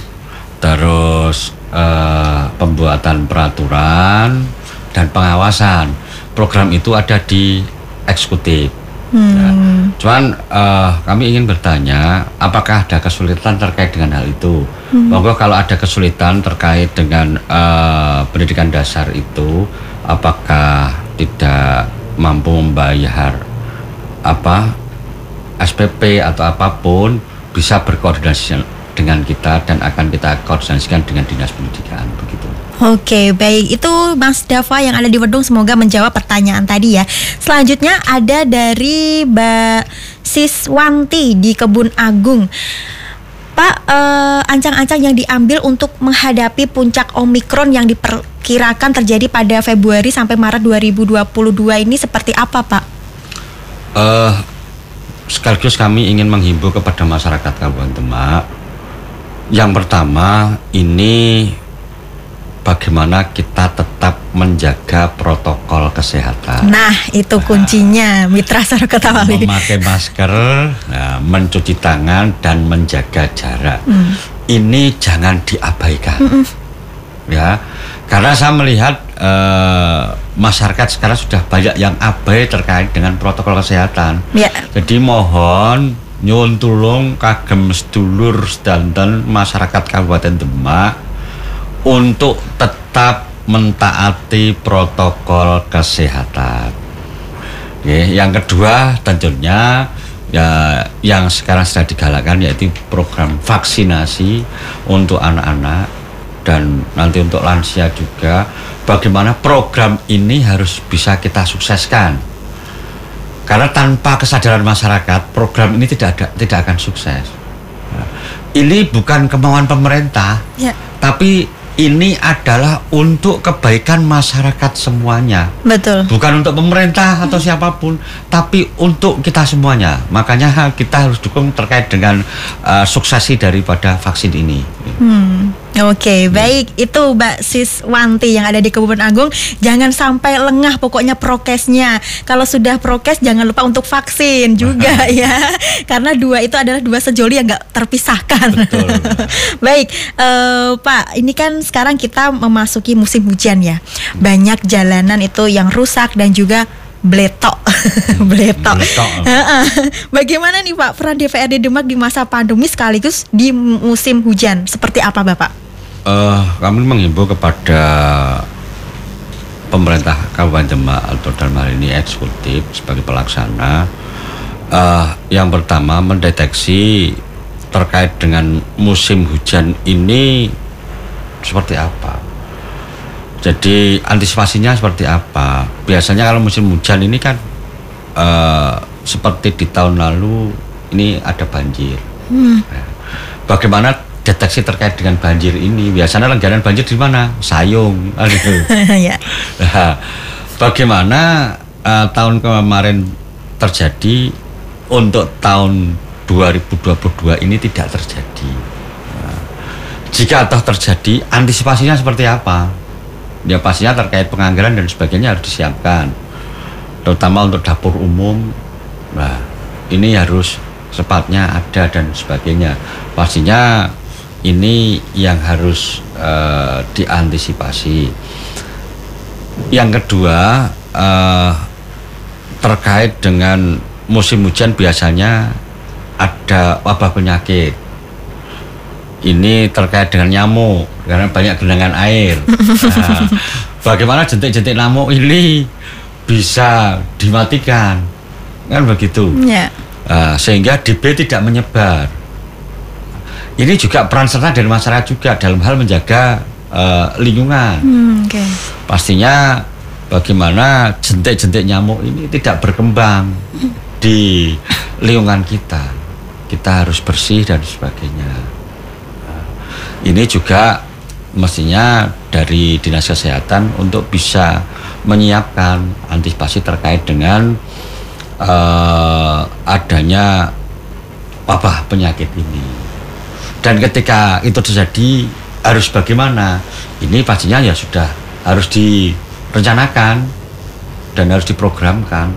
terus uh, pembuatan peraturan dan pengawasan. Program itu ada di eksekutif. Hmm. Nah, cuman eh, kami ingin bertanya, apakah ada kesulitan terkait dengan hal itu? Monggo kalau ada kesulitan terkait dengan eh, pendidikan dasar itu, apakah tidak mampu membayar apa SPP atau apa pun bisa berkoordinasi dengan kita dan akan kita koordinasikan dengan dinas pendidikan begitu. Oke, baik. Itu Mas Dava yang ada di Wedung semoga menjawab pertanyaan tadi ya. Selanjutnya ada dari Mbak Siswanti di Kebun Agung. Pak, eh, ancang-ancang yang diambil untuk menghadapi puncak Omikron yang diperkirakan terjadi pada Februari sampai Maret 2022 ini seperti apa, Pak? Eh, sekaligus kami ingin menghimbau kepada masyarakat Kabupaten Demak. Yang pertama ini bagaimana kita tetap menjaga protokol kesehatan. Nah, itu kuncinya Mitra Sarakota Wali. Memakai masker, nah, mencuci tangan dan menjaga jarak. Hmm. Ini jangan diabaikan. Ya. Karena saya melihat eh, masyarakat sekarang sudah banyak yang abai terkait dengan protokol kesehatan. Ya. Jadi mohon nyuwun tulung kagem sedulur sedanten masyarakat Kabupaten Demak untuk tetap mentaati protokol kesehatan. Oke, yang kedua tentunya ya yang sekarang sedang digalakkan yaitu program vaksinasi untuk anak-anak dan nanti untuk lansia juga bagaimana program ini harus bisa kita sukseskan. Karena tanpa kesadaran masyarakat, program ini tidak ada, tidak akan sukses. Nah, ini bukan kemauan pemerintah, Ya, tapi ini adalah untuk kebaikan masyarakat semuanya. betul. Bukan untuk pemerintah atau siapa pun, tapi untuk kita semuanya. Makanya kita harus dukung terkait dengan uh, suksesi daripada vaksin ini. Hmm, Oke, baik. Itu Mbak Siswanti yang ada di Kabupaten Agung. Jangan sampai lengah pokoknya prokesnya. Kalau sudah prokes jangan lupa untuk vaksin juga ya. Karena dua itu adalah dua sejoli yang nggak terpisahkan. Betul. baik, eh, Pak. Ini kan sekarang kita memasuki musim hujan ya. Banyak jalanan itu yang rusak dan juga bletok, bletok. Bletok. Heeh. Bagaimana nih Pak peran DPRD Demak di masa pandemi sekaligus di musim hujan? Seperti apa Bapak? Eh, kami mengimbau kepada pemerintah Kabupaten Demak atau dalam hal ini eksekutif sebagai pelaksana. Eh, yang pertama mendeteksi terkait dengan musim hujan ini seperti apa. Jadi antisipasinya seperti apa? Biasanya kalau musim hujan ini kan eh, seperti di tahun lalu ini ada banjir. Nah, bagaimana deteksi terkait dengan banjir ini biasanya langganan banjir di mana sayung aduh ya. Nah, bagaimana eh, tahun kemarin terjadi untuk tahun 2022 ini tidak terjadi. Nah, jika toh terjadi, antisipasinya seperti apa? Ya pastinya terkait penganggaran dan sebagainya harus disiapkan, terutama untuk dapur umum. Nah, ini harus sepatnya ada dan sebagainya. Pastinya ini yang harus eh, diantisipasi. Yang kedua eh, terkait dengan musim hujan biasanya ada wabah penyakit. Ini terkait dengan nyamuk karena banyak genangan air. Nah, bagaimana jentik-jentik nyamuk ini bisa dimatikan? Kan begitu. Ya. Nah, sehingga DB tidak menyebar. Ini juga peran serta dari masyarakat juga dalam hal menjaga eh, lingkungan Hmm, Oke. pastinya bagaimana jentik-jentik nyamuk ini tidak berkembang di lingkungan kita. Kita harus bersih dan sebagainya. Nah, Ini juga mestinya dari dinas kesehatan untuk bisa menyiapkan antisipasi terkait dengan eh, adanya wabah penyakit ini. Dan ketika itu terjadi harus bagaimana? Ini pastinya ya sudah harus direncanakan dan harus diprogramkan.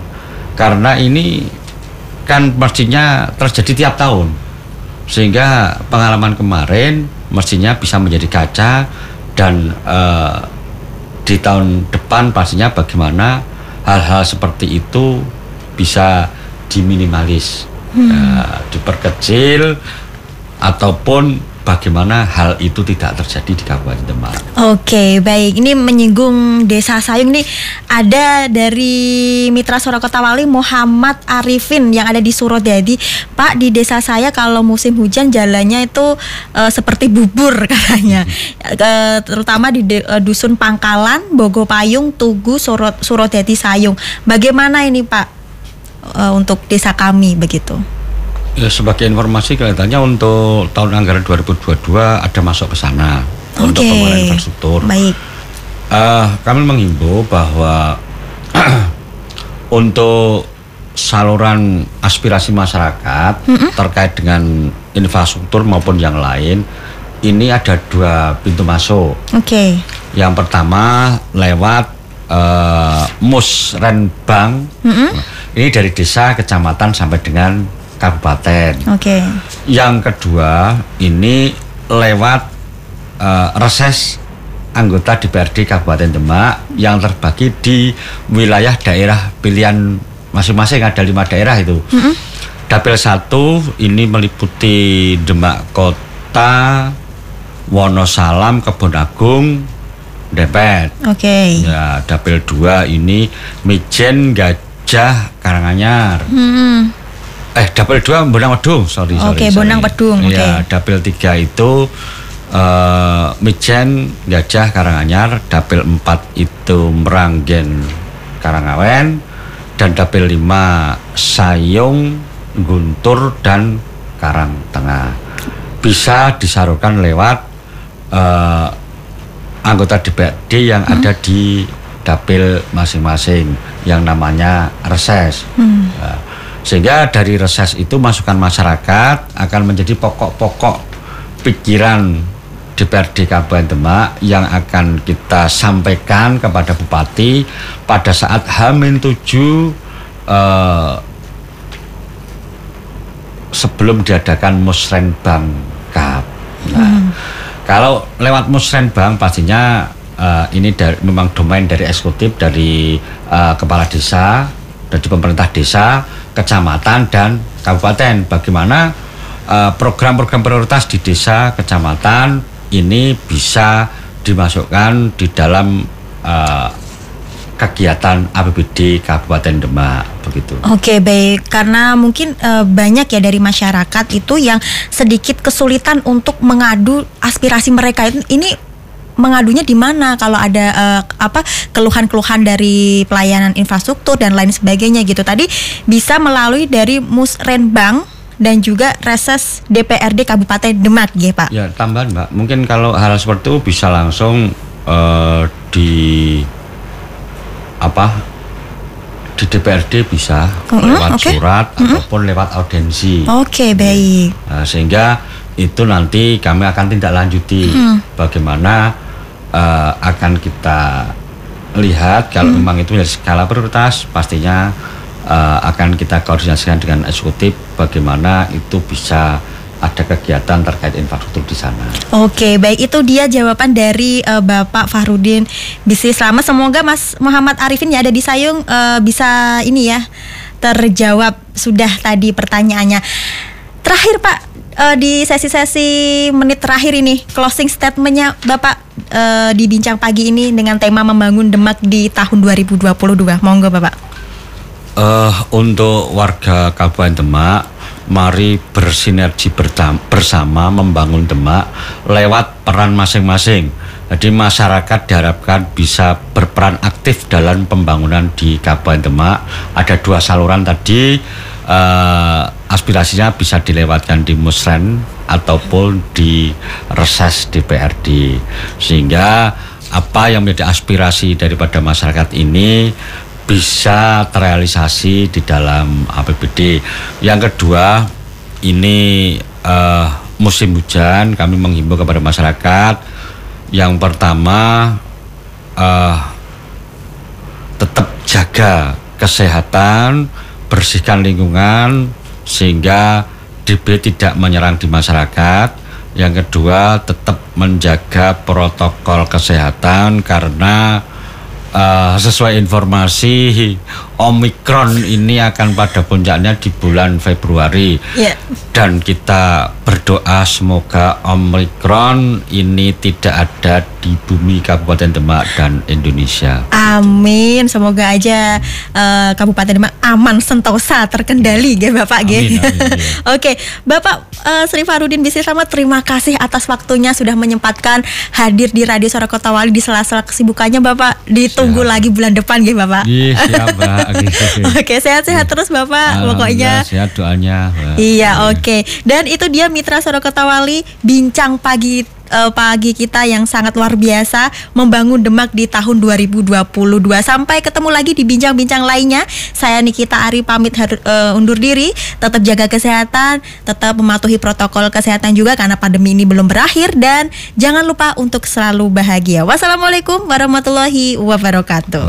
Karena ini kan mestinya terjadi tiap tahun. Sehingga pengalaman kemarin mestinya bisa menjadi kaca dan eh, di tahun depan pastinya bagaimana hal-hal seperti itu bisa diminimalis, uh, diperkecil ataupun bagaimana hal itu tidak terjadi di Kabupaten Demak. Oke, baik. Ini menyinggung Desa Sayung nih ada dari Mitra Suara Kota Wali Muhammad Arifin yang ada di Surodadi. Pak, di desa saya kalau musim hujan jalannya itu uh, seperti bubur katanya. Uh, terutama di de, uh, dusun Pangkalan, Bogo Payung, Tugu, Surodadi Sayung. Bagaimana ini, Pak? Untuk desa kami begitu. Ya, sebagai informasi kelihatannya untuk tahun anggaran 2022 ada masuk ke sana okay. untuk pembangunan infrastruktur. Baik. Uh, kami menghimbau bahwa untuk saluran aspirasi masyarakat mm -hmm. terkait dengan infrastruktur maupun yang lain ini ada dua pintu masuk. Oke. Okay. Yang pertama lewat uh, Musrenbang. Mm -hmm. Ini dari desa, kecamatan sampai dengan kabupaten. Oke. Okay. Yang kedua ini lewat uh, reses anggota DPRD Kabupaten Demak yang terbagi di wilayah daerah pilihan masing-masing ada lima daerah itu. Mm -hmm. Dapil satu ini meliputi Demak Kota, Wonosalam, Kebon Agung, Depet. Oke. Okay. Ya, dapil dua ini Mijen, Gajah, Karanganyar. Hmm eh dapil dua Bonang Wedung sorry sorry oke okay, Bonang Wedung ya okay. dapil tiga itu uh, Mijen Gajah Karanganyar dapil empat itu Meranggen Karangawen dan dapil lima Sayung Guntur dan Karang Tengah bisa disalurkan lewat uh, anggota DPRD yang hmm. ada di dapil masing-masing yang namanya reses. Hmm. Uh, sehingga dari reses itu masukan masyarakat akan menjadi pokok-pokok pikiran DPRD Kabupaten Demak yang akan kita sampaikan kepada Bupati pada saat H-7 eh, sebelum diadakan Musrenbang Cup. Nah, hmm. kalau lewat Musrenbang pastinya uh, ini dari, memang domain dari eksekutif dari uh, kepala desa dari pemerintah desa kecamatan dan kabupaten. Bagaimana eh, program-program uh, prioritas di desa, kecamatan ini bisa dimasukkan di dalam uh, kegiatan APBD Kabupaten Demak begitu. Oke baik karena mungkin uh, banyak ya dari masyarakat itu yang sedikit kesulitan untuk mengadu aspirasi mereka ini mengadunya di mana kalau ada uh, apa keluhan-keluhan dari pelayanan infrastruktur dan lain sebagainya gitu. Tadi bisa melalui dari Musrenbang dan juga reses DPRD Kabupaten Demak ya Pak. Ya tambahan Mbak, mungkin kalau hal seperti itu bisa langsung uh, di apa di DPRD bisa uh lewat okay. surat uh ataupun lewat audiensi. Oke okay, baik. Nah, sehingga itu nanti kami akan tindak lanjuti uh bagaimana uh, akan kita lihat kalau hmm. memang itu dari skala prioritas pastinya uh, akan kita koordinasikan dengan eksekutif bagaimana itu bisa ada kegiatan terkait infrastruktur di sana. Oke, baik itu dia jawaban dari uh, Bapak Fahrudin Bisnis Selamat. Semoga Mas Muhammad Arifin ya ada di Sayung uh, bisa ini ya terjawab sudah tadi pertanyaannya. Terakhir Pak uh, di sesi-sesi menit terakhir ini closing statementnya Bapak uh, di bincang pagi ini dengan tema membangun Demak di tahun 2022. Monggo Bapak. Uh, untuk warga Kabupaten Demak, mari bersinergi bersama membangun Demak lewat peran masing-masing. Jadi masyarakat diharapkan bisa berperan aktif dalam pembangunan di Kabupaten Demak. Ada dua saluran tadi uh, aspirasinya bisa dilewatkan di musren ataupun di reses DPRD sehingga apa yang menjadi aspirasi daripada masyarakat ini bisa terrealisasi di dalam APBD. Yang kedua, ini uh, musim hujan, kami menghimbau kepada masyarakat. Yang pertama, uh, tetap jaga kesehatan, bersihkan lingkungan sehingga DB tidak menyerang di masyarakat. Yang kedua, tetap menjaga protokol kesehatan karena uh, sesuai informasi Omikron ini akan pada puncaknya di bulan Februari. Iya. Dan kita berdoa semoga Omikron ini tidak ada di bumi Kabupaten Demak dan Indonesia. Amin. Semoga aja uh, Kabupaten Demak aman sentosa terkendali ya Bapak Amin, amin. Oke, Bapak uh, Sri Farudin Bisri Sama terima kasih atas waktunya sudah menyempatkan hadir di Radio Suara Kota Wali di sela-sela kesibukannya Bapak. Ditunggu Siap. lagi bulan depan ya Bapak. Iya, siap, Mbak. Oke, sehat-sehat terus Bapak pokoknya. Sehat doanya. Mbak. Iya, oke. Dan itu dia Mitra Suara Kota Wali bincang pagi eh, pagi kita yang sangat luar biasa membangun Demak di tahun 2022. Sampai ketemu lagi di bincang-bincang lainnya. Saya Nikita Ari pamit eh, undur diri. Tetap jaga kesehatan, tetap mematuhi protokol kesehatan juga karena pandemi ini belum berakhir dan jangan lupa untuk selalu bahagia. Wassalamualaikum warahmatullahi wabarakatuh.